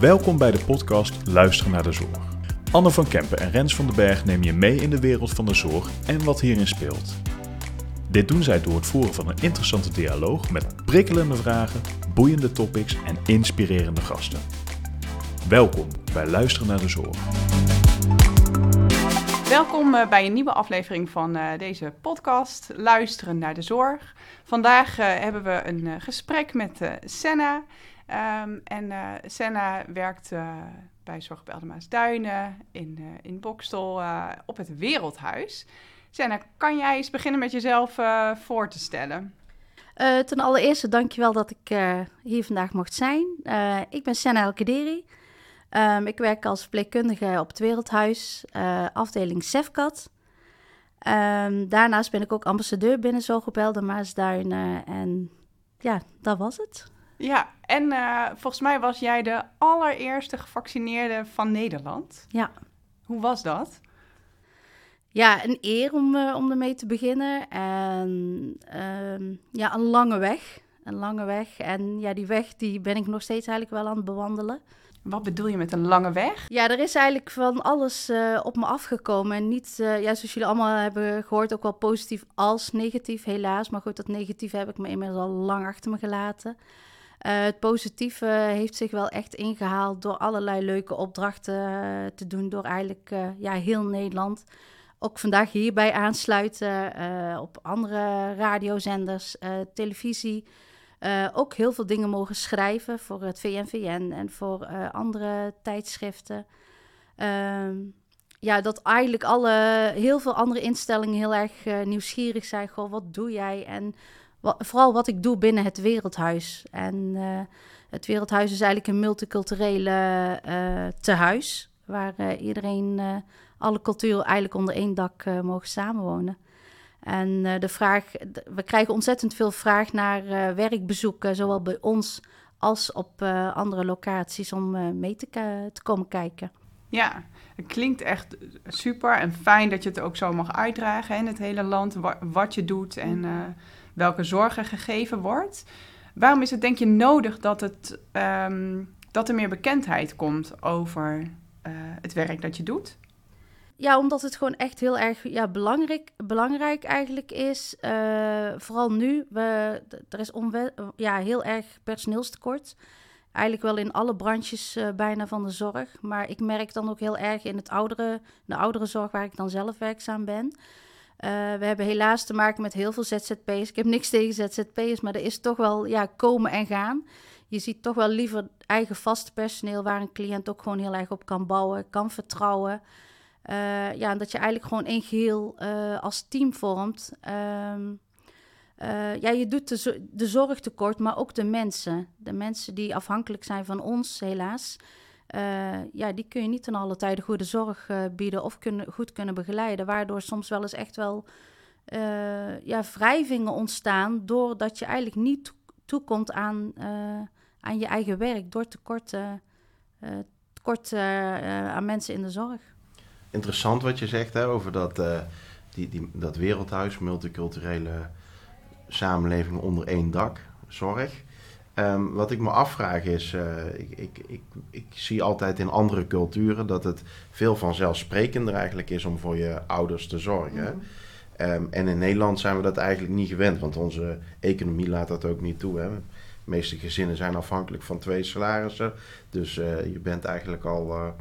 Welkom bij de podcast Luisteren naar de Zorg. Anne van Kempen en Rens van den Berg nemen je mee in de wereld van de zorg en wat hierin speelt. Dit doen zij door het voeren van een interessante dialoog met prikkelende vragen, boeiende topics en inspirerende gasten. Welkom bij Luisteren naar de Zorg. Welkom eh, bij een nieuwe aflevering van eh, deze podcast Luisteren naar de Zorg. Vandaag eh, hebben we een gesprek met Senna. Um, en Senna werkt bij Zorg op Duinen in, in Bokstel op het Wereldhuis. Senna, kan jij eens beginnen met jezelf voor te stellen? ten allereerste dankjewel dat ik hier vandaag mocht zijn. ik ben Senna Elkederi. Um, ik werk als verpleegkundige op het Wereldhuis, uh, afdeling SEFCAT. Um, daarnaast ben ik ook ambassadeur binnen Zorg de Maasduinen. En ja, dat was het. Ja, en uh, volgens mij was jij de allereerste gevaccineerde van Nederland. Ja. Hoe was dat? Ja, een eer om, uh, om ermee te beginnen. En um, ja, een lange weg. Een lange weg. En ja, die weg die ben ik nog steeds eigenlijk wel aan het bewandelen. Wat bedoel je met een lange weg? Ja, er is eigenlijk van alles uh, op me afgekomen. En niet, uh, ja, zoals jullie allemaal hebben gehoord, ook wel positief als negatief, helaas. Maar goed, dat negatieve heb ik me inmiddels al lang achter me gelaten. Uh, het positieve heeft zich wel echt ingehaald door allerlei leuke opdrachten te doen. Door eigenlijk ja, heel Nederland. Ook vandaag hierbij aansluiten op andere radiozenders, televisie. Ook heel veel dingen mogen schrijven voor het VNVN en voor andere tijdschriften. Uh, ja, dat eigenlijk alle, heel veel andere instellingen heel erg nieuwsgierig zijn. Goh, wat doe jij? En wat, vooral wat ik doe binnen het Wereldhuis. En het Wereldhuis is eigenlijk een multiculturele tehuis. Waar iedereen, alle culturen eigenlijk onder één dak mogen samenwonen. En uh, de vraag, we krijgen ontzettend veel vraag naar uh, werkbezoeken, zowel bij ons als op uh, andere locaties, om mee te, te, komen kijken. Ja, het klinkt echt super en fijn dat je het ook zo mag uitdragen in het hele land, wa wat je doet en welke zorg er gegeven wordt. Waarom is het denk je nodig dat, het, um, dat er meer bekendheid komt over het werk dat je doet? Ja, omdat het gewoon echt heel erg ja, belangrijk, belangrijk eigenlijk is. Uh, vooral nu, we, er is ja, heel erg personeelstekort. Eigenlijk wel in alle branches uh, bijna van de zorg. Maar ik merk dan ook heel erg in het oudere, de oudere zorg waar ik dan zelf werkzaam ben. Uh, we hebben helaas te maken met heel veel ZZP'ers. Ik heb niks tegen ZZP'ers, maar er is toch wel ja, komen en gaan. Je ziet toch wel liever eigen vaste personeel waar een cliënt ook gewoon heel erg op kan bouwen, kan vertrouwen. Uh, ja, dat je eigenlijk gewoon één geheel uh, als team vormt. Uh, ja, je doet de, de zorg tekort, maar ook de mensen. De mensen die afhankelijk zijn van ons, helaas. Ja, die kun je niet ten alle tijde goede zorg bieden of kunnen, goed kunnen begeleiden. Waardoor soms wel eens echt wel ja, wrijvingen ontstaan. Doordat je eigenlijk niet toekomt aan, aan je eigen werk. Door tekort, tekort aan mensen in de zorg interessant wat je zegt hè, over dat, die, die, dat wereldhuis, multiculturele samenleving onder één dak, zorg. Um, wat ik me afvraag is, uh, ik, ik, ik, ik, zie altijd in andere culturen dat het veel vanzelfsprekender eigenlijk is om voor je ouders te zorgen. Mm. Um, en in Nederland zijn we dat eigenlijk niet gewend, want onze economie laat dat ook niet toe. Hè. De meeste gezinnen zijn afhankelijk van twee salarissen, dus uh, je bent eigenlijk al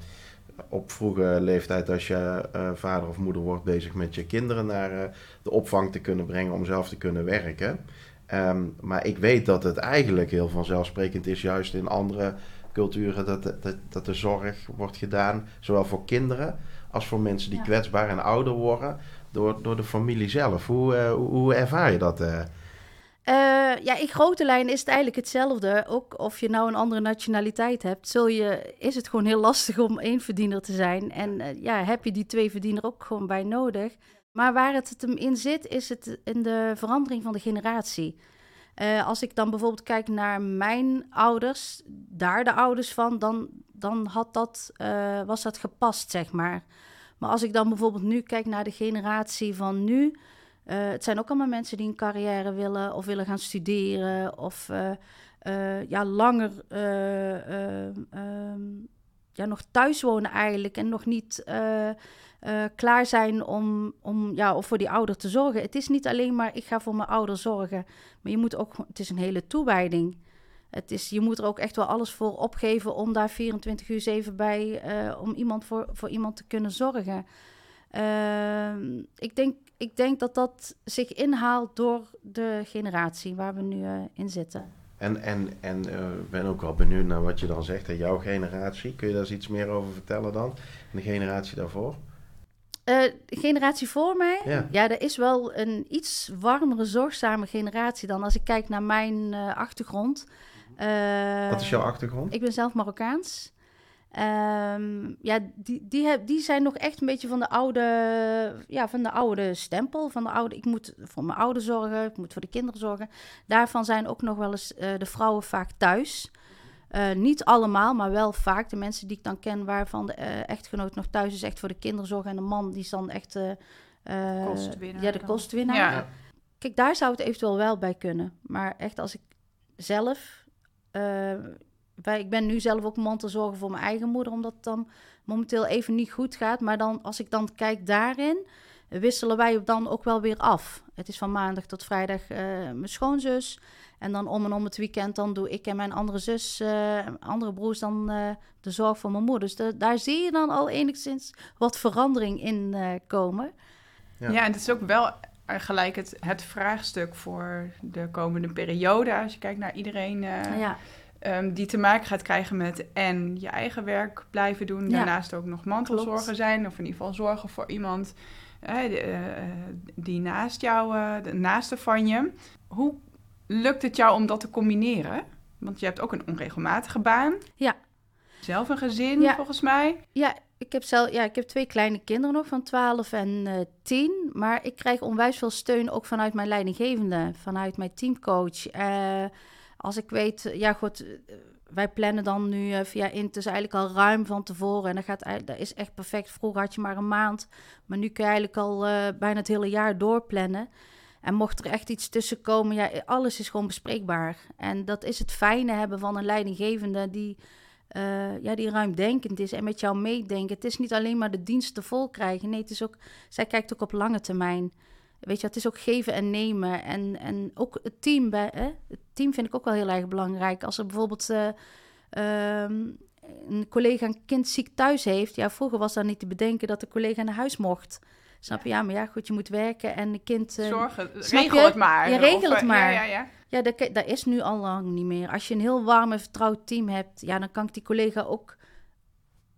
op vroege leeftijd, als je vader of moeder wordt, bezig met je kinderen naar de opvang te kunnen brengen om zelf te kunnen werken. Um, maar ik weet dat het eigenlijk heel vanzelfsprekend is, juist in andere culturen, dat, dat, dat de zorg wordt gedaan, zowel voor kinderen als voor mensen die ja. kwetsbaar en ouder worden, door, door de familie zelf. Hoe, uh, hoe ervaar je dat? Uh, ja, in grote lijnen is het eigenlijk hetzelfde. Ook of je nou een andere nationaliteit hebt, zul je, is het gewoon heel lastig om één verdiener te zijn. En uh, ja, heb je die twee verdiener ook gewoon bij nodig. Maar waar het hem in zit, is het in de verandering van de generatie. Uh, als ik dan bijvoorbeeld kijk naar mijn ouders, daar de ouders van, dan, dan had dat, was dat gepast, zeg maar. Maar als ik dan bijvoorbeeld nu kijk naar de generatie van nu, uh, het zijn ook allemaal mensen die een carrière willen of willen gaan studeren of eh, ja, langer eh, eh, ehm, ja, nog thuis wonen eigenlijk en nog niet eh, eh, klaar zijn om, om ja, of voor die ouder te zorgen. Het is niet alleen maar ik ga voor mijn ouder zorgen, maar je moet ook, het is een hele toewijding. Het is, je moet er ook echt wel alles voor opgeven om daar 24 uur 7 bij, eh, om iemand voor, voor iemand te kunnen zorgen. Ehm, ik, denk, ik denk dat dat zich inhaalt door de generatie waar we nu in zitten. En, en, en eh, ik ben ook wel benieuwd naar wat je dan zegt, hè, jouw generatie. Kun je daar eens iets meer over vertellen dan? En de generatie daarvoor? Eh, de generatie voor mij, Ja. ja, er is wel een iets warmere, zorgzame generatie dan als ik kijk naar mijn eh, achtergrond. Wat is jouw achtergrond? Ik ben zelf Marokkaans. Ehm, ja, die, die, heb, die zijn nog echt een beetje van de oude, ja, van de oude stempel. Van de oude, ik moet voor mijn ouders zorgen, ik moet voor de kinderen zorgen. Daarvan zijn ook nog wel eens eh, de vrouwen vaak thuis. Eh, niet allemaal, maar wel vaak. De mensen die ik dan ken waarvan de eh, echtgenoot nog thuis is, echt voor de kinderen zorgen. En de man die is dan echt Kostwinnaar ja, de kostwinnaar. Ja. Kijk, daar zou het eventueel wel bij kunnen. Maar echt als ik zelf... wij, ik ben nu zelf ook mantelzorger voor mijn eigen moeder... omdat het dan momenteel even niet goed gaat. Maar dan, als ik dan kijk daarin... wisselen wij dan ook wel weer af. Het is van maandag tot vrijdag eh, mijn schoonzus... En dan om en om het weekend, dan doe ik en mijn andere zus, eh, andere broers, dan eh, de zorg voor mijn moeder. Dus de- daar zie je dan al enigszins wat verandering in eh, komen. Ja. Ja. en het is ook wel gelijk het, het vraagstuk voor de komende periode. Als je kijkt naar iedereen eh, ja, ehm, die te maken gaat krijgen met en je eigen werk blijven doen. Ja. Daarnaast ook nog mantelzorger Klopt. zijn. Of in ieder geval zorgen voor iemand eh, die, eh, die naast jou, eh, de naaste van je. Hoe lukt het jou om dat te combineren? Want je hebt ook een onregelmatige baan. Ja. Zelf een gezin, Ja. volgens mij. Ja, ik heb, zelf, ja, ik heb twee kleine kinderen nog van 12 en eh 10. Maar ik krijg onwijs veel steun ook vanuit mijn leidinggevende, vanuit mijn teamcoach. Eh, als ik weet, eh, ja goed, eh, wij plannen dan nu eh, via Intus eigenlijk al ruim van tevoren. En dat, gaat, dat is echt perfect. Vroeger had je maar een maand, maar nu kun je eigenlijk al bijna het hele jaar doorplannen. En mocht er echt iets tussen komen, ja, alles is gewoon bespreekbaar. En dat is het fijne hebben van een leidinggevende die eh, ja, die ruimdenkend is en met jou meedenken. Het is niet alleen maar de diensten vol krijgen. Nee, het is ook, zij kijkt ook op lange termijn. Weet je, het is ook geven en nemen. En, en ook het team. Bij, hè? Het team vind ik ook wel heel erg belangrijk. Als er bijvoorbeeld eh, ehm, een collega een kind ziek thuis heeft. Ja, vroeger was dat niet te bedenken dat de collega naar huis mocht. Snap je? Ja, maar ja, goed, je moet werken en een kind... eh, Zorgen, regel het maar. Ja, regel het eh, maar. Ja, ja, ja. Ja, dat, dat is nu al lang niet meer. Als je een heel warm en vertrouwd team hebt, ja, dan kan ik die collega ook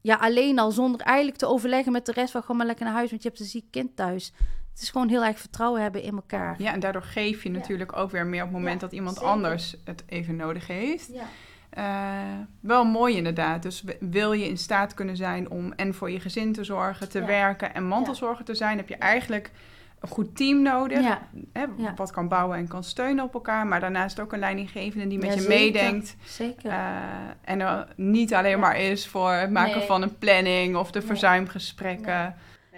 ja, alleen al zonder eigenlijk te overleggen met de rest van gewoon maar lekker naar huis, want je hebt een ziek kind thuis. Het is gewoon heel erg vertrouwen hebben in elkaar. Ja, en daardoor geef je Ja. natuurlijk ook weer meer op het moment Ja, dat iemand zeker. anders het even nodig heeft. Ja. Eh, wel mooi inderdaad. Dus wil je in staat kunnen zijn om en voor je gezin te zorgen, te werken en mantelzorger te zijn, heb je eigenlijk een goed team nodig. Ja. Hè, Ja. Wat kan bouwen en kan steunen op elkaar. Maar daarnaast ook een leidinggevende die met Ja, je zeker. meedenkt. Zeker. eh, en er niet alleen maar is voor het maken Nee. van een planning of de Nee.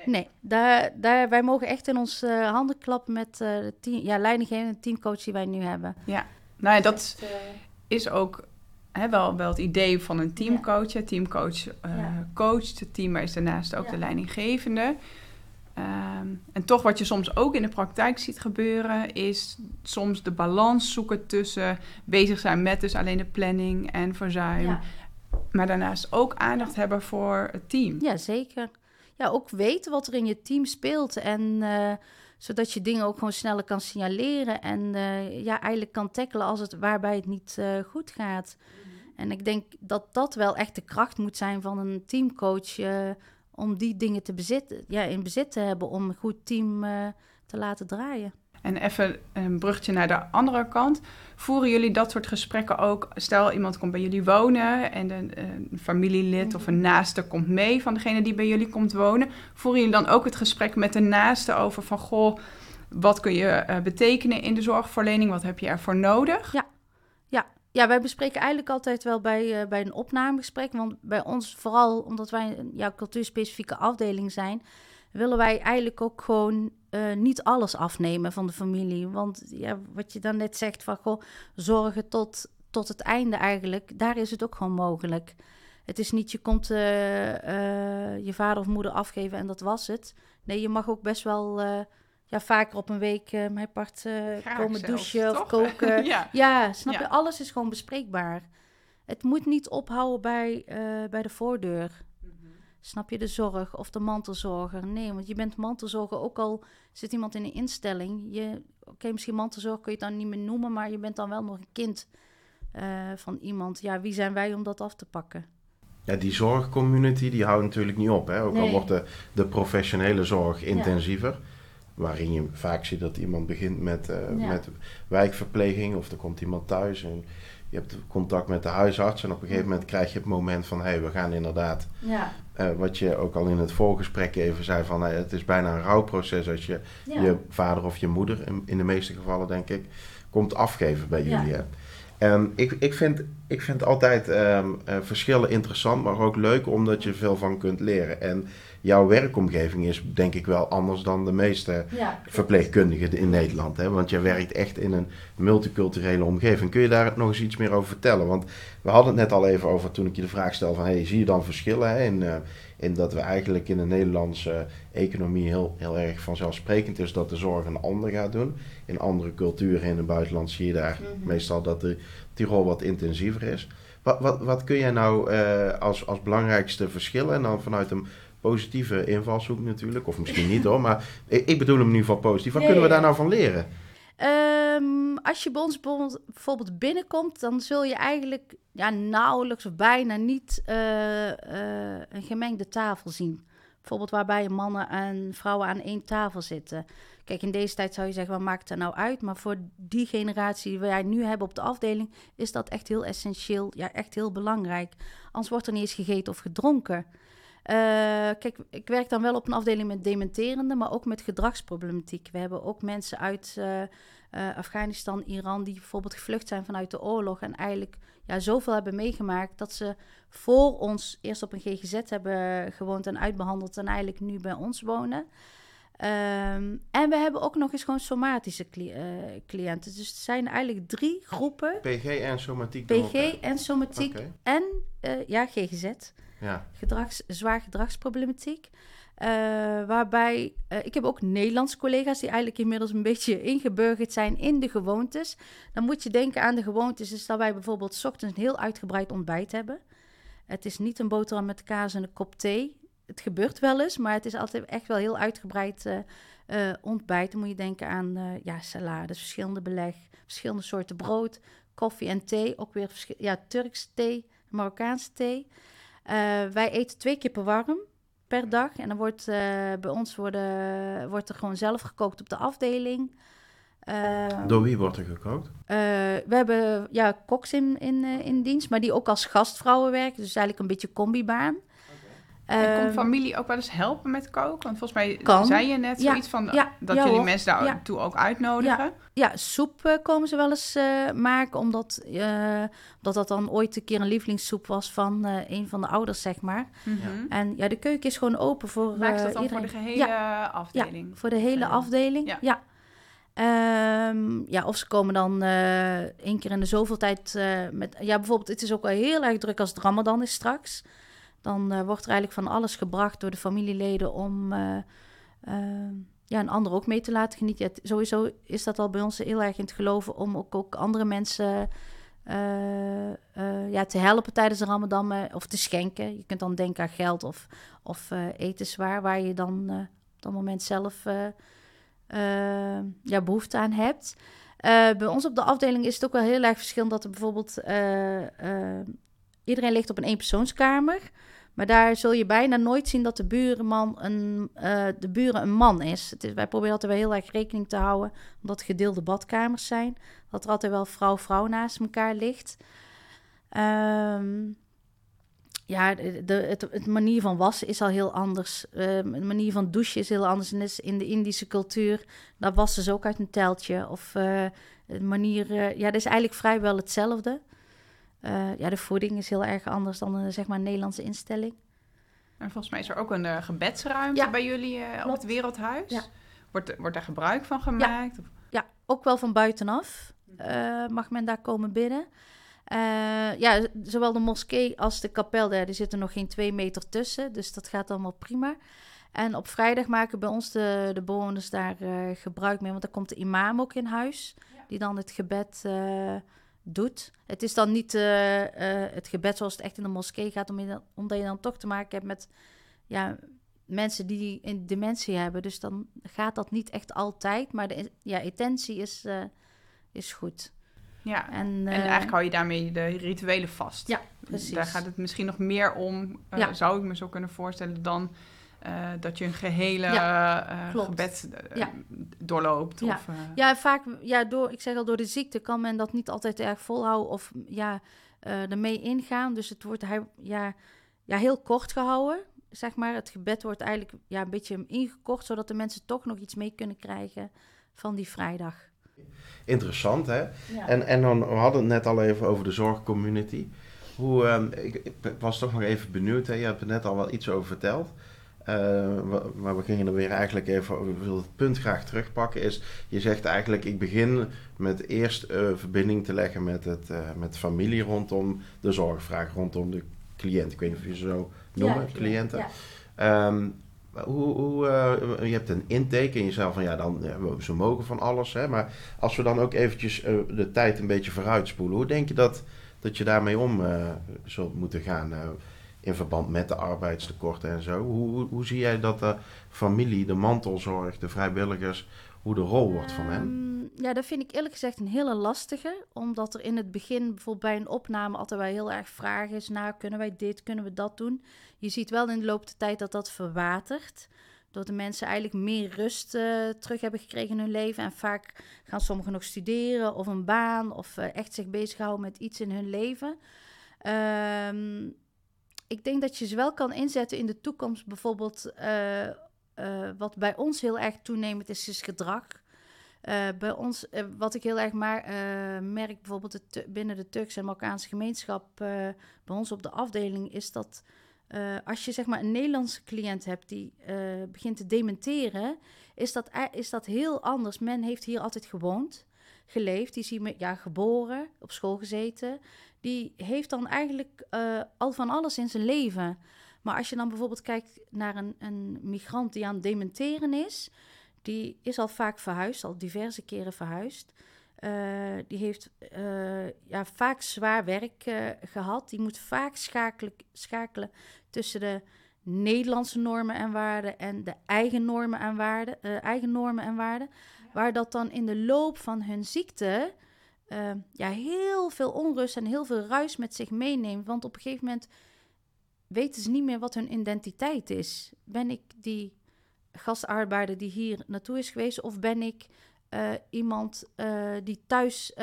Nee, daar, daar, wij mogen echt in ons eh, handen klappen met eh, de team, ja, leidinggevende teamcoach die wij nu hebben. Nou ja, dat Echt, eh, is ook hè, wel, wel het idee van een teamcoach. Een teamcoach eh Ja. coacht het team, maar is daarnaast ook Ja. de leidinggevende. Ehm, en toch wat je soms ook in de praktijk ziet gebeuren, is soms de balans zoeken tussen bezig zijn met dus alleen de planning en verzuim. ja. Maar daarnaast ook aandacht hebben voor het team. Ja, zeker. Ja, ook weten wat er in je team speelt. En eh, zodat je dingen ook gewoon sneller kan signaleren. En eh, ja, eigenlijk kan tackelen als het, waarbij het niet eh, goed gaat. En ik denk dat dat wel echt de kracht moet zijn van een teamcoach. om die dingen te bezitten, ja, in bezit te hebben. Om een goed team te laten draaien. En even een bruggetje naar de andere kant. Voeren jullie dat soort gesprekken ook? Stel, iemand komt bij jullie wonen en een, een familielid of een naaste komt mee van degene die bij jullie komt wonen. Voeren jullie dan ook het gesprek met de naaste over van, goh, wat kun je eh, betekenen in de zorgverlening? Wat heb je ervoor nodig? Ja, wij bespreken eigenlijk altijd wel bij, eh, bij een opnamegesprek. Want bij ons, vooral omdat wij een ja, cultuurspecifieke afdeling zijn, willen wij eigenlijk ook gewoon eh, niet alles afnemen van de familie. Want ja, wat je dan net zegt van goh, zorgen tot, tot het einde eigenlijk, daar is het ook gewoon mogelijk. Het is niet je komt eh, eh, je vader of moeder afgeven en dat was het. Nee, je mag ook best wel ja, vaker op een week mijn part komen douchen of koken. ja. Ja, snap Ja. je? Alles is gewoon bespreekbaar. Het moet niet ophouden bij, bij de voordeur. Snap je de zorg of de mantelzorger? Nee, want je bent mantelzorger ook al zit iemand in een instelling. Je, Oké, misschien mantelzorg kun je het dan niet meer noemen, maar je bent dan wel nog een kind eh, van iemand. Ja, wie zijn wij om dat af te pakken? Ja, die zorgcommunity die houdt natuurlijk niet op. Hè? Ook al wordt de, de professionele zorg intensiever. Waarin je vaak ziet dat iemand begint met, eh, Ja. met wijkverpleging. Of er komt iemand thuis en je hebt contact met de huisarts. En op een gegeven moment krijg je het moment van... hé, hey, we gaan inderdaad... Ja, eh, wat je ook al in het voorgesprek even zei van... eh, het is bijna een rouwproces als je ja. je vader of je moeder... in, in de meeste gevallen denk ik... komt afgeven bij jullie. Ehm, ik, ik, vind, ik vind altijd ehm, eh, verschillen interessant, maar ook leuk omdat je veel van kunt leren. En jouw werkomgeving is denk ik wel anders dan de meeste ja. verpleegkundigen in Nederland. Hè? Want jij werkt echt in een multiculturele omgeving. Kun je daar nog eens iets meer over vertellen? Want we hadden het net al even over toen ik je de vraag stel van... Hey, zie je dan verschillen hè? In, eh, in dat we eigenlijk in de Nederlandse economie heel, heel erg vanzelfsprekend is... dat de zorg een ander gaat doen. In andere culturen in het buitenland zie je daar Mhm. meestal dat de, die rol wat intensiever is. Wat, wat, wat kun jij nou eh, als, als belangrijkste verschillen... en dan vanuit een positieve invalshoek natuurlijk... of misschien niet hoor, maar ik, ik bedoel hem in ieder geval positief. Wat kunnen we daar nou van leren? Ehm, als je bij ons bijvoorbeeld- binnenkomt, dan zul je eigenlijk ja, nauwelijks of bijna niet eh, eh, een gemengde tafel zien. Bijvoorbeeld waarbij mannen en vrouwen aan één tafel zitten. Kijk, in deze tijd zou je zeggen, wat maakt er nou uit? Maar voor die generatie die wij nu hebben op de afdeling, is dat echt heel essentieel, ja, echt heel belangrijk. Anders wordt er niet eens gegeten of gedronken. Eh, kijk, ik werk dan wel op een afdeling met dementerende, maar ook met gedragsproblematiek. We hebben ook mensen uit eh, Afghanistan, Iran, die bijvoorbeeld gevlucht zijn vanuit de oorlog en eigenlijk ja, zoveel hebben meegemaakt dat ze voor ons eerst op een GGZ hebben gewoond en uitbehandeld en eigenlijk nu bij ons wonen. Ehm, en we hebben ook nog eens gewoon somatische cli- eh, cliënten. Dus het zijn eigenlijk drie groepen: PG en somatiek PG en somatiek en eh, ja, GGZ ja. gedrags, zwaar gedragsproblematiek. Eh, waarbij eh, ik heb ook Nederlandse collega's die eigenlijk inmiddels een beetje ingeburgerd zijn in de gewoontes. Dan moet je denken aan de gewoontes, is dat wij bijvoorbeeld 's ochtends een heel uitgebreid ontbijt hebben. Het is niet een boterham met kaas en een kop thee. Het gebeurt wel eens, maar het is altijd echt wel heel uitgebreid eh, ontbijt. Dan moet je denken aan ja, salades, verschillende beleg, verschillende soorten brood, koffie en thee. Ook weer ja, Turks thee, Marokkaanse thee. Wij eten twee keer per warm per dag. En dan wordt eh, bij ons worden, wordt er gewoon zelf gekookt op de afdeling. Eh, Door wie wordt er gekookt? eh, we hebben ja, koks in, in, eh, in dienst, maar die ook als gastvrouwen werken. Dus eigenlijk een beetje combibaan. En komt Ehm, familie ook wel eens helpen met koken? Want volgens mij Kan. zei je net Ja, zoiets van ja, dat ja, jullie hoor. mensen Ja. daartoe ook uitnodigen. Ja, soep eh, komen ze wel eens eh, maken, omdat, eh, omdat dat dan ooit een keer een lievelingssoep was van eh, een van de ouders, zeg maar. Mhm. En ja, de keuken is gewoon open voor Maakt eh, dat dan iedereen. voor de gehele Ja, afdeling? Ja, voor de hele Eh, afdeling. ja. Ja. Ehm, ja, of ze komen dan eh één keer in de zoveel tijd eh, met... Ja, bijvoorbeeld, het is ook wel heel erg druk als het Ramadan is straks. Dan eh, wordt er eigenlijk van alles gebracht door de familieleden om eh, eh, ja, een ander ook mee te laten genieten. Sowieso is dat al bij ons heel erg in het geloven om ook, ook andere mensen ja, te helpen tijdens de Ramadan of te schenken. Je kunt dan denken aan geld of, of etenswaar, waar je dan op dat moment zelf ja, behoefte aan hebt. Bij ons op de afdeling is het ook wel heel erg verschillend dat er bijvoorbeeld iedereen ligt op een eenpersoonskamer. Maar daar zul je bijna nooit zien dat de, buurman een, eh, de buren een man is. Het is. Wij proberen altijd wel heel erg rekening te houden, omdat het gedeelde badkamers zijn. Dat er altijd wel vrouw-vrouw naast elkaar ligt. Ehm, ja, de, het, het manier van wassen is al heel anders. Ehm, de manier van douchen is heel anders. En dus in de Indische cultuur, daar wassen ze ook uit een teltje. Of eh, manier, eh, ja, dat is eigenlijk vrijwel hetzelfde. Eh, ja, de voeding is heel erg anders dan een, zeg maar, een Nederlandse instelling. En volgens mij is er ook een eh, gebedsruimte Ja, bij jullie eh, op het Wereldhuis. Ja. Wordt, wordt daar gebruik van gemaakt? Ja, ook wel van buitenaf eh, mag men daar komen binnen. Eh, ja, zowel de moskee als de kapel, daar die zitten nog geen twee meter tussen. Dus dat gaat allemaal prima. En op vrijdag maken bij ons de, de bewoners daar eh, gebruik mee. Want dan komt de imam ook in huis. Die dan het gebed eh, doet. Het is dan niet het gebed zoals het echt in de moskee gaat. Omdat je dan toch te maken hebt met ja, mensen die een dementie hebben. Dus dan gaat dat niet echt altijd. Maar de ja, intentie is, is goed. Ja, en, en eh, eigenlijk hou je daarmee de rituelen vast. Ja, precies. Daar gaat het misschien nog meer om, zou ik me zo kunnen voorstellen, dan uh, dat je een gehele ja, gebed ja. doorloopt. Ja. Of, ja, vaak, ja, door, ik zeg al, door de ziekte kan men dat niet altijd erg volhouden of ja, ermee ingaan. Dus het wordt ja, ja, heel kort gehouden, zeg maar. Het gebed wordt eigenlijk ja, een beetje ingekort, zodat de mensen toch nog iets mee kunnen krijgen van die vrijdag interessant, hè? En, en dan, we hadden het net al even over de zorgcommunity. Hoe, ik, ik, was toch nog even benieuwd, hè? je hebt er net al wel iets over verteld. Uh, maar we gingen er weer eigenlijk even over. Ik wil het punt graag terugpakken. Is je zegt eigenlijk: ik begin met eerst uh, verbinding te leggen met, het, uh, met familie rondom de zorgvraag, rondom de cliënt. Ik weet niet of je ze zo noemen, ja, cliënten. Ja. Um, hoe, hoe je hebt een intake in jezelf van ja, dan, ja, ze mogen van alles. Hè, maar als we dan ook eventjes de tijd een beetje vooruitspoelen, hoe denk je dat, dat je daarmee om zult moeten gaan in verband met de arbeidstekorten en zo? Hoe, hoe, zie jij dat de familie, de mantelzorg, de vrijwilligers, hoe de rol wordt van hen? Ehm, ja, dat vind ik eerlijk gezegd een hele lastige. Omdat er in het begin bijvoorbeeld bij een opname altijd wel heel erg vragen is... nou, kunnen wij dit, kunnen we dat doen? Je ziet wel in de loop der tijd dat dat verwatert. Dat de mensen eigenlijk meer rust uh, terug hebben gekregen in hun leven. En vaak gaan sommigen nog studeren of een baan... of uh, echt zich bezighouden met iets in hun leven... Um, ik denk dat je ze wel kan inzetten in de toekomst, bijvoorbeeld uh, uh, wat bij ons heel erg toenemend is, is gedrag. Uh, bij ons, wat ik heel erg maar, merk, bijvoorbeeld binnen de Turkse en Marokkaanse gemeenschap, bij ons op de afdeling, is dat als je zeg maar een Nederlandse cliënt hebt die begint te dementeren, is dat, is dat heel anders. Men heeft hier altijd gewoond, geleefd, die is hier ja, geboren, op school gezeten. Die heeft dan eigenlijk al van alles in zijn leven. Maar als je dan bijvoorbeeld kijkt naar een, een migrant die aan het dementeren is, die is al vaak verhuisd, al diverse keren verhuisd. Uh, die heeft uh, ja, vaak zwaar werk gehad. Die moet vaak schakelen, schakelen tussen de Nederlandse normen en waarden en de eigen normen en waarden. eigen normen en waarden. Waar dat dan in de loop van hun ziekte ja, heel veel onrust en heel veel ruis met zich meeneemt. Want op een gegeven moment weten ze niet meer wat hun identiteit is. Ben ik die gastarbeider die hier naartoe is geweest, of ben ik uh, iemand uh, die thuis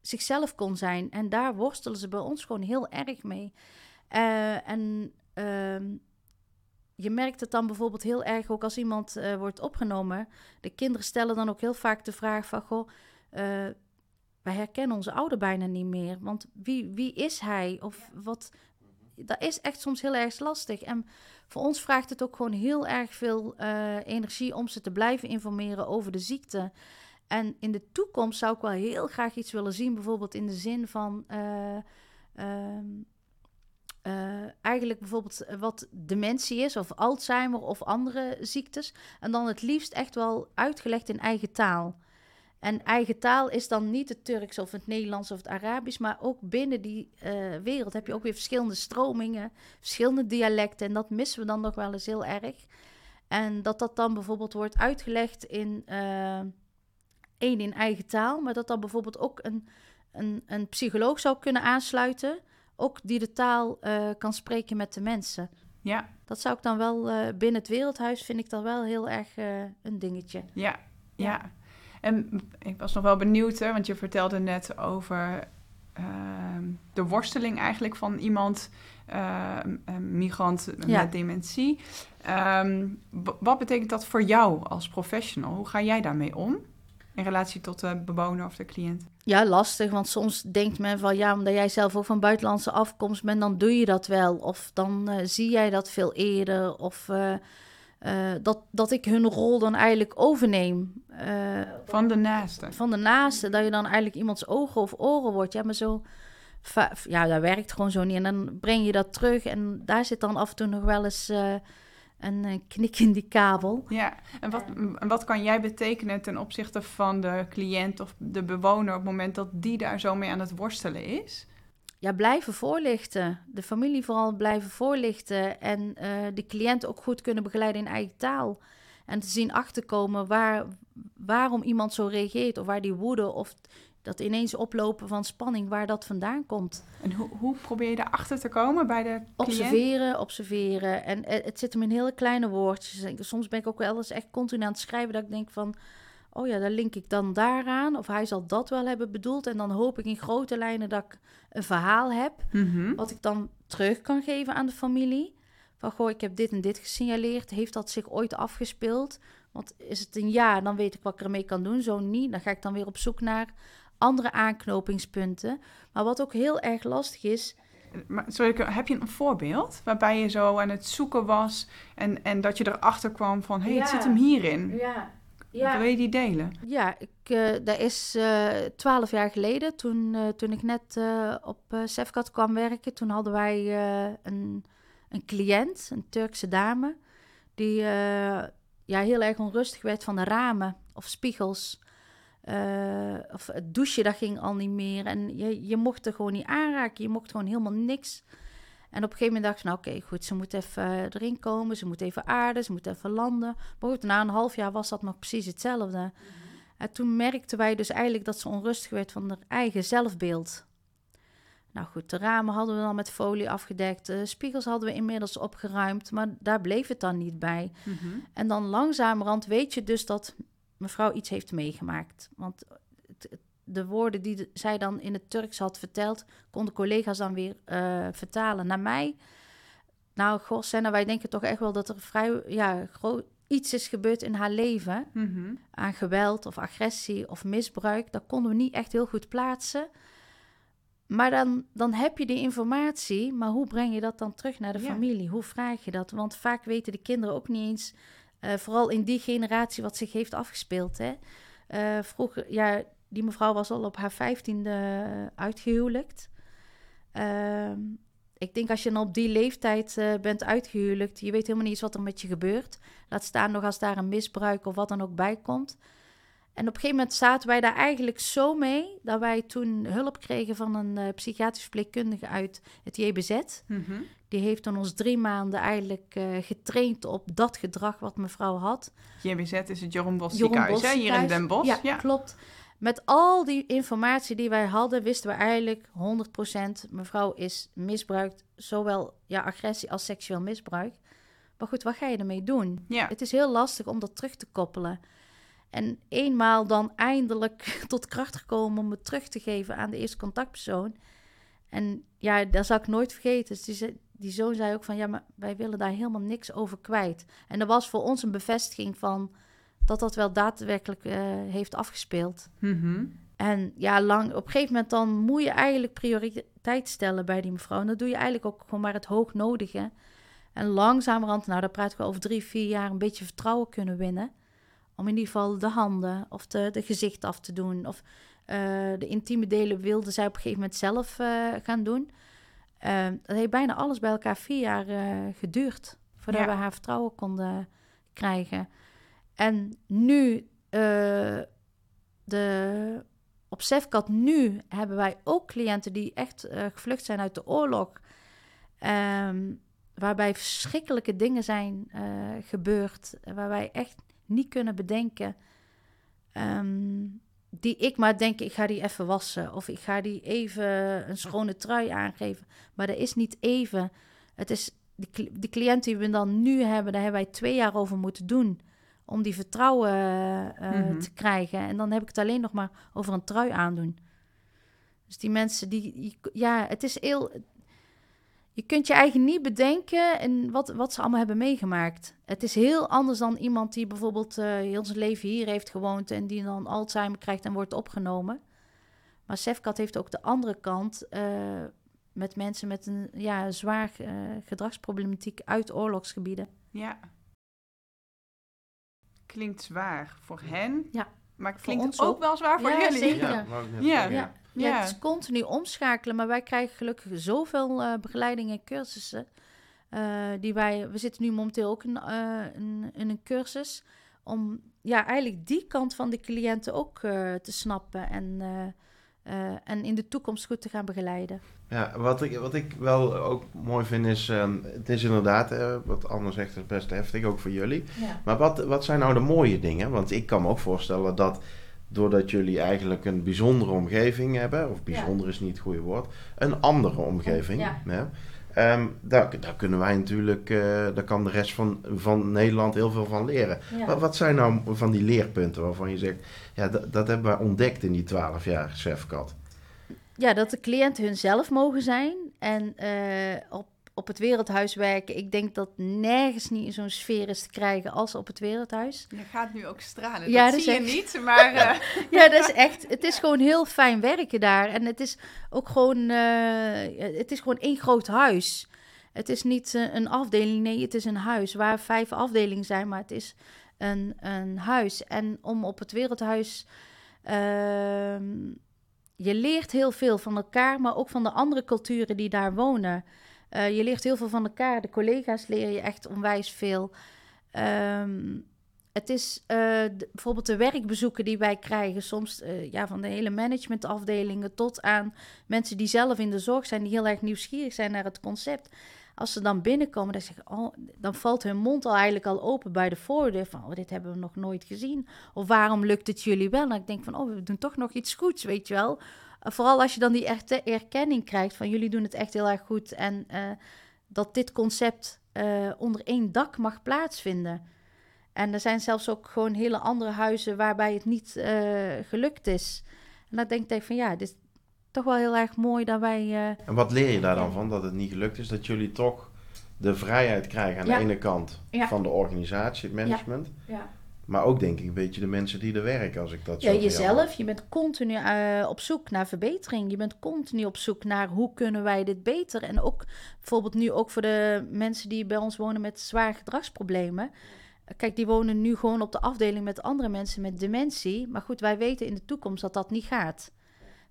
zichzelf kon zijn? En daar worstelen ze bij ons gewoon heel erg mee. en ehm, je merkt het dan bijvoorbeeld heel erg ook als iemand wordt opgenomen. De kinderen stellen dan ook heel vaak de vraag van, goh, wij herkennen onze ouder bijna niet meer. Want wie, wie is hij? Of wat, dat is echt soms heel erg lastig. En voor ons vraagt het ook gewoon heel erg veel uh, energie om ze te blijven informeren over de ziekte. En in de toekomst zou ik wel heel graag iets willen zien, bijvoorbeeld in de zin van. Uh, uh, eigenlijk bijvoorbeeld wat dementie is, of Alzheimer of andere ziektes. En dan het liefst echt wel uitgelegd in eigen taal. En eigen taal is dan niet het Turks of het Nederlands of het Arabisch, maar ook binnen die uh, wereld heb je ook weer verschillende stromingen, verschillende dialecten. En dat missen we dan nog wel eens heel erg. En dat dat dan bijvoorbeeld wordt uitgelegd in één in eigen taal, maar dat dan bijvoorbeeld ook een, een, een psycholoog zou kunnen aansluiten, ook die de taal uh, kan spreken met de mensen. Ja. Dat zou ik dan wel binnen het wereldhuis vind ik dan wel heel erg een dingetje. ja. ja. ja. En ik was nog wel benieuwd, hè, want je vertelde net over uh, de worsteling eigenlijk van iemand, uh, een migrant ja. met dementie. Um, wat betekent dat voor jou als professional? Hoe ga jij daarmee om? In relatie tot de bewoner of de cliënt? Ja, lastig, want soms denkt men van ja, omdat jij zelf ook van buitenlandse afkomst bent, dan doe je dat wel. Of dan uh, zie jij dat veel eerder. Of uh, uh, dat, dat ik hun rol dan eigenlijk overneem. Van de naaste. Van de naaste, dat je dan eigenlijk iemands ogen of oren wordt. Ja, maar zo, ja, dat werkt gewoon zo niet. En dan breng je dat terug en daar zit dan af en toe nog wel eens eh, een eh, knik in die kabel. Ja, en wat, en wat kan jij betekenen ten opzichte van de cliënt of de bewoner op het moment dat die daar zo mee aan het worstelen is? Ja, blijven voorlichten. De familie vooral blijven voorlichten. En eh, de cliënt ook goed kunnen begeleiden in eigen taal. En te zien achterkomen waar, waarom iemand zo reageert. Of waar die woede of dat ineens oplopen van spanning, waar dat vandaan komt. En hoe, hoe probeer je daarachter te komen bij de cliënt? Observeren, observeren. En eh, het zit hem in hele kleine woordjes. Soms ben ik ook wel eens echt continu aan het schrijven dat ik denk van... Oh ja, daar link ik dan daaraan. Of hij zal dat wel hebben bedoeld. En dan hoop ik in grote lijnen dat ik een verhaal heb. Mhm. Wat ik dan terug kan geven aan de familie. Van goh, ik heb dit en dit gesignaleerd. Heeft dat zich ooit afgespeeld? Want is het een ja, dan weet ik wat ik ermee kan doen. Zo niet, dan ga ik dan weer op zoek naar andere aanknopingspunten. Maar wat ook heel erg lastig is, Maar, sorry, ik- heb je een voorbeeld waarbij je zo aan het zoeken was en, en dat je erachter kwam van hé, hey, het Ja. zit hem hierin? ja, Wil je die delen? Ja, ik, dat is eh, twaalf jaar geleden, toen, eh, toen ik net op Sefcat kwam werken. Toen hadden wij een, een cliënt, een Turkse dame, die ja, heel erg onrustig werd van de ramen of spiegels. Eh, of het douchen, dat ging al niet meer. En je, je mocht er gewoon niet aanraken, je mocht gewoon helemaal niks. En op een gegeven moment dacht ik, nou oké, goed, ze moet even erin komen, ze moet even aarden, ze moet even landen. Maar goed, na een half jaar was dat nog precies hetzelfde. En toen merkten wij dus eigenlijk dat ze onrustig werd van haar eigen zelfbeeld. Nou goed, de ramen hadden we dan met folie afgedekt, de spiegels hadden we inmiddels opgeruimd, maar daar bleef het dan niet bij. Mhm. En dan langzamerhand weet je dus dat mevrouw iets heeft meegemaakt. Want de woorden die zij dan in het Turks had verteld, konden collega's dan weer eh, vertalen naar mij. Nou, goh, Senna, wij denken toch echt wel dat er vrij ja, groot iets is gebeurd in haar leven Mhm. aan geweld of agressie of misbruik. Dat konden we niet echt heel goed plaatsen. Maar dan, dan heb je die informatie, maar hoe breng je dat dan terug naar de Ja. familie? Hoe vraag je dat? Want vaak weten de kinderen ook niet eens, eh, vooral in die generatie, wat zich heeft afgespeeld. Hè? Eh, vroeger, ja, die mevrouw was al op haar vijftiende uitgehuwelijkt. Ehm, ik denk als je dan op die leeftijd eh, bent uitgehuwelijkt, je weet helemaal niet eens wat er met je gebeurt. Laat staan nog als daar een misbruik of wat dan ook bij komt. En op een gegeven moment zaten wij daar eigenlijk zo mee dat wij toen hulp kregen van een psychiatrisch verpleegkundige uit het JBZ. Mhm. Die heeft toen ons drie maanden eigenlijk eh, getraind op dat gedrag wat mevrouw had. JBZ is het Jeroen Bos ziekenhuis, hè? hier in. Den Bosch. Ja, Ja, klopt. Met al die informatie die wij hadden, wisten we eigenlijk 100% mevrouw is misbruikt. Zowel ja, agressie als seksueel misbruik. Maar goed, wat ga je ermee doen? Ja. Het is heel lastig om dat terug te koppelen. En eenmaal dan eindelijk tot kracht gekomen om het terug te geven aan de eerste contactpersoon. En ja, dat zal ik nooit vergeten. Dus die, ze- die zoon zei ook van, ja, maar wij willen daar helemaal niks over kwijt. En dat was voor ons een bevestiging van dat dat wel daadwerkelijk eh, heeft afgespeeld. Mhm. En ja, lang, op een gegeven moment dan moet je eigenlijk prioriteit stellen bij die mevrouw. En dan doe je eigenlijk ook gewoon maar het hoognodige. En langzamerhand, nou daar praten we over drie, vier jaar, een beetje vertrouwen kunnen winnen. Om in ieder geval de handen of de, de gezicht af te doen. Of eh, de intieme delen wilde zij op een gegeven moment zelf eh, gaan doen. Eh, dat heeft bijna alles bij elkaar vier jaar eh, geduurd. Voordat Ja. we haar vertrouwen konden krijgen. En nu, eh, de, op Sefcat nu hebben wij ook cliënten die echt eh, gevlucht zijn uit de oorlog. Ehm, waarbij verschrikkelijke dingen zijn gebeurd. Waar wij echt niet kunnen bedenken. ehm, die ik maar denk, ik ga die even wassen. Of ik ga die even een schone trui aangeven. Maar dat is niet even. Het is de, cli- de cliënt die we dan nu hebben, daar hebben wij twee jaar over moeten doen. Om die vertrouwen eh, Mhm. te krijgen. En dan heb ik het alleen nog maar over een trui aandoen. Dus die mensen die- ja, het is heel. Je kunt je eigen niet bedenken en wat, wat ze allemaal hebben meegemaakt. Het is heel anders dan iemand die bijvoorbeeld eh, heel zijn leven hier heeft gewoond en die dan Alzheimer krijgt en wordt opgenomen. Maar Sefcat heeft ook de andere kant eh, met mensen met een ja, zwaar eh, gedragsproblematiek uit oorlogsgebieden. Ja. Klinkt zwaar voor hen. Ja. Maar klinkt ons ook ook. wel zwaar voor Ja, jullie. zeker. Ja, net Ja. Ja. Het is continu omschakelen, maar wij krijgen gelukkig zoveel eh begeleiding en cursussen. eh, die wij, we zitten nu momenteel ook in, eh, in, in een cursus. Om ja, eigenlijk die kant van de cliënten ook eh, te snappen en, eh, eh, en in de toekomst goed te gaan begeleiden. Ja, wat ik, wat ik wel ook mooi vind is, ehm, het is inderdaad, wat Anne zegt, is best heftig, ook voor jullie. Ja. Maar wat, wat zijn nou de mooie dingen? Want ik kan me ook voorstellen dat doordat jullie eigenlijk een bijzondere omgeving hebben, of bijzonder is niet het goede woord, een andere omgeving. Ja. hè, ehm, daar, daar kunnen wij natuurlijk, eh, daar kan de rest van, van Nederland heel veel van leren. Wat, wat zijn nou van die leerpunten waarvan je zegt, ja, dat, hebben wij ontdekt in die twaalf jaar Chefcat? ja, dat de cliënten hunzelf mogen zijn en eh, op, op het wereldhuis werken. Ik denk dat nergens niet in zo'n sfeer is te krijgen als op het wereldhuis. Je gaat nu ook stralen. Ja, dat dat zie je niet, maar eh, Ja, dat is echt. Het is gewoon heel fijn werken daar. En het is ook gewoon. eh, het is gewoon één groot huis. Het is niet eh, een afdeling, nee, het is een huis waar vijf afdelingen zijn, maar het is een, een huis. En om op het wereldhuis. ehm, je leert heel veel van elkaar, maar ook van de andere culturen die daar wonen. Eh, je leert heel veel van elkaar. De collega's leer je echt onwijs veel. Ehm, het is eh, bijvoorbeeld de werkbezoeken die wij krijgen, soms eh, ja, van de hele managementafdelingen tot aan mensen die zelf in de zorg zijn, die heel erg nieuwsgierig zijn naar het concept. Als ze dan binnenkomen, dan, zeggen, oh, dan valt hun mond al eigenlijk al open bij de voordeur van, oh, dit hebben we nog nooit gezien. Of waarom lukt het jullie wel? En ik denk van, oh, we doen toch nog iets goeds, weet je wel. Vooral als je dan die echte erkenning krijgt van, jullie doen het echt heel erg goed. En eh, dat dit concept eh, onder één dak mag plaatsvinden. En er zijn zelfs ook gewoon hele andere huizen waarbij het niet eh, gelukt is. En dan denk ik van ja, dit is toch wel heel erg mooi dat wij. En wat leer je daar dan van dat het niet gelukt is? Dat jullie toch de vrijheid krijgen aan Ja. de ene kant Ja. van de organisatie, het management. ja. Maar ook denk ik een beetje de mensen die er werken, als ik dat zo Ja, jezelf. Je bent continu eh, op zoek naar verbetering. Je bent continu op zoek naar hoe kunnen wij dit beter. En ook bijvoorbeeld nu ook voor de mensen die bij ons wonen met zware gedragsproblemen. Kijk, die wonen nu gewoon op de afdeling met andere mensen met dementie. Maar goed, wij weten in de toekomst dat dat niet gaat.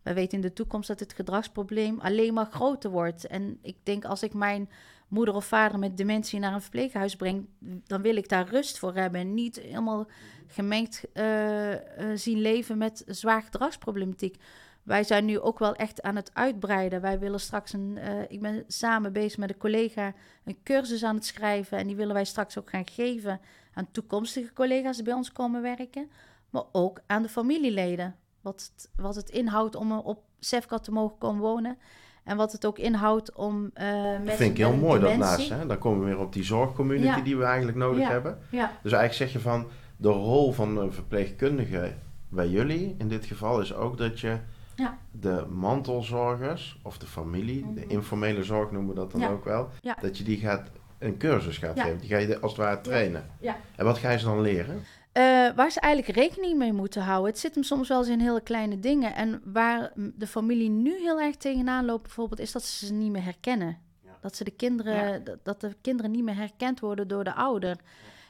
Wij weten in de toekomst dat het gedragsprobleem alleen maar groter wordt. En ik denk als ik mijn moeder of vader met dementie naar een verpleeghuis breng, dan wil ik daar rust voor hebben. En niet helemaal gemengd eh, eh, zien leven met zwaar gedragsproblematiek. Wij zijn nu ook wel echt aan het uitbreiden. Wij willen straks een. eh, ik ben samen bezig met een collega een cursus aan het schrijven. En die willen wij straks ook gaan geven aan toekomstige collega's die bij ons komen werken. Maar ook aan de familieleden. Wat het, wat het inhoudt om op Sefcat te mogen komen wonen. En wat het ook inhoudt om. mensen Dat vind ik heel mooi dat naast. Hè? Dan komen we weer op die zorgcommunity Ja. die we eigenlijk nodig Ja. hebben. Ja, Dus eigenlijk zeg je van de rol van een verpleegkundige bij jullie in dit geval is ook dat je Ja. de mantelzorgers of de familie, de Mhm. informele zorg noemen we dat dan ook wel, dat je die gaat een cursus gaat geven. Die ga je als het ware trainen. Ja. En wat ga je ze dan leren? Eh, waar ze eigenlijk rekening mee moeten houden. Het zit hem soms wel eens in hele kleine dingen. En waar de familie nu heel erg tegenaan loopt, bijvoorbeeld, is dat ze ze niet meer herkennen. Ja. Dat, ze de kinderen, dat- dat de kinderen niet meer herkend worden door de ouder.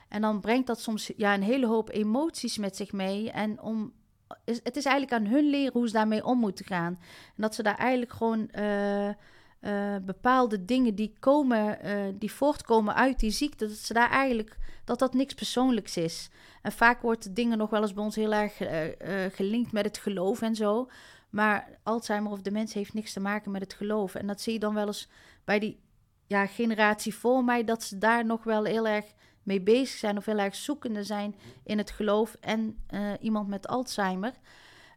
En dan brengt dat soms ja, een hele hoop emoties met zich mee. En om, is, het is eigenlijk aan hun leren hoe ze daarmee om moeten gaan. En dat ze daar eigenlijk gewoon eh, eh, bepaalde dingen die komen, eh, die voortkomen uit die ziekte, dat ze daar eigenlijk dat dat niks persoonlijks is. En vaak wordt dingen nog wel eens bij ons heel erg eh, gelinkt met het geloof en zo. Maar Alzheimer of dementie heeft niks te maken met het geloof. En dat zie je dan wel eens bij die ja, generatie voor mij, dat ze daar nog wel heel erg mee bezig zijn of heel erg zoekende zijn in het geloof en iemand met Alzheimer.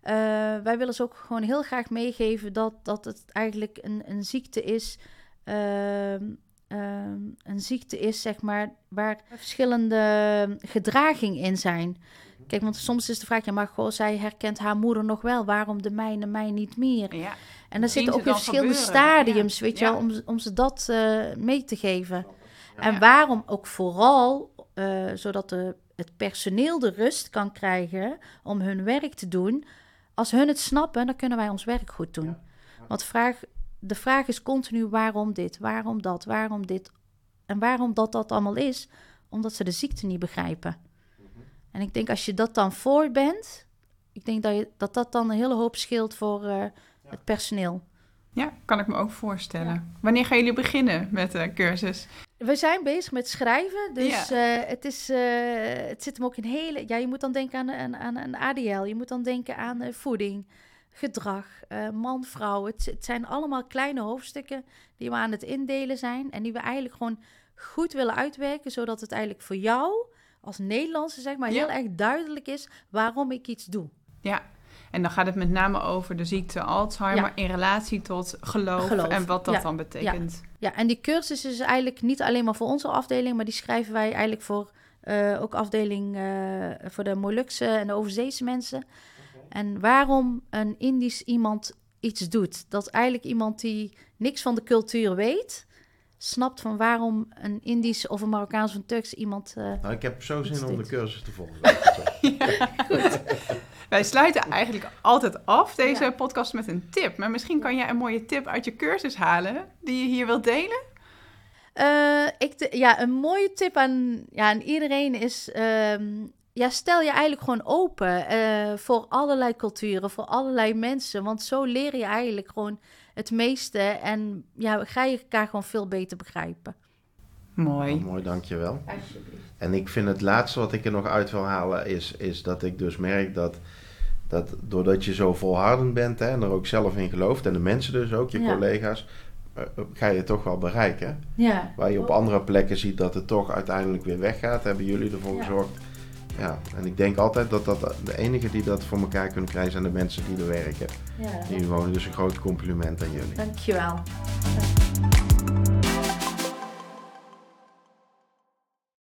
Eh, wij willen ze ook gewoon heel graag meegeven dat, dat het eigenlijk een, een ziekte is. ehm, ehm, een ziekte is, zeg maar, waar verschillende gedragingen in zijn. Kijk, want soms is de vraag, ja, maar goh, zij herkent haar moeder nog wel. Waarom de mijne mij niet meer? ja. En dan Zien zitten ook weer dan verschillende gebeuren, stadiums, ja. weet je Ja. wel, om, ze- om ze dat eh, mee te geven. En Ja. waarom ook vooral, eh, zodat de, het personeel de rust kan krijgen om hun werk te doen. Als hun het snappen, dan kunnen wij ons werk goed doen. Want vraag, de vraag is continu waarom dit, waarom dat, waarom dit. En waarom dat dat allemaal is, omdat ze de ziekte niet begrijpen. En ik denk als je dat dan voor bent, ik denk dat je, dat, dat dan een hele hoop scheelt voor, eh, het personeel. Ja, kan ik me ook voorstellen. Wanneer gaan jullie beginnen met de cursus? We zijn bezig met schrijven, dus eh, het, is, uh, het zit hem ook in hele... Ja, je moet dan denken aan, aan, aan, aan ADL, je moet dan denken aan uh, voeding, gedrag, man, vrouw. Het, het, zijn allemaal kleine hoofdstukken die we aan het indelen zijn en die we eigenlijk gewoon goed willen uitwerken, zodat het eigenlijk voor jou als Nederlandse, zeg maar, heel erg duidelijk is waarom ik iets doe. Ja, en dan gaat het met name over de ziekte Alzheimer in relatie tot geloof, en wat dat dan betekent. Ja. ja, en die cursus is eigenlijk niet alleen maar voor onze afdeling, maar die schrijven wij eigenlijk voor uh, ook afdeling uh, voor de Molukse en de overzeese mensen. En waarom een Indisch iemand iets doet. Dat eigenlijk iemand die niks van de cultuur weet, snapt van waarom een Indisch of een Marokkaans of een Turks iemand. Uh, nou, ik heb zo zin om de cursus te volgen. ja, goed. Wij sluiten eigenlijk altijd af deze podcast met een tip. Maar misschien kan jij een mooie tip uit je cursus halen die je hier wilt delen? Uh, ik ja, een mooie tip aan, ja, aan iedereen is... Um, ja, stel je eigenlijk gewoon open uh, voor allerlei culturen, voor allerlei mensen. Want zo leer je eigenlijk gewoon het meeste en ja, ga je elkaar gewoon veel beter begrijpen. Mooi. Oh, mooi, dankjewel. Alsjeblieft. En ik vind het laatste wat ik er nog uit wil halen is, is dat ik dus merk dat, dat doordat je zo volhardend bent hè, en er ook zelf in gelooft en de mensen dus ook, je collega's, uh, ga je toch wel bereiken. Ja. Waar je op andere plekken ziet dat het toch uiteindelijk weer weggaat, hebben jullie ervoor gezorgd. Ja, en ik denk altijd dat, dat de enige die dat voor elkaar kunnen krijgen zijn de mensen die er werken. Ja. Die wonen. Dus een groot compliment aan jullie. Dankjewel. Dankjewel.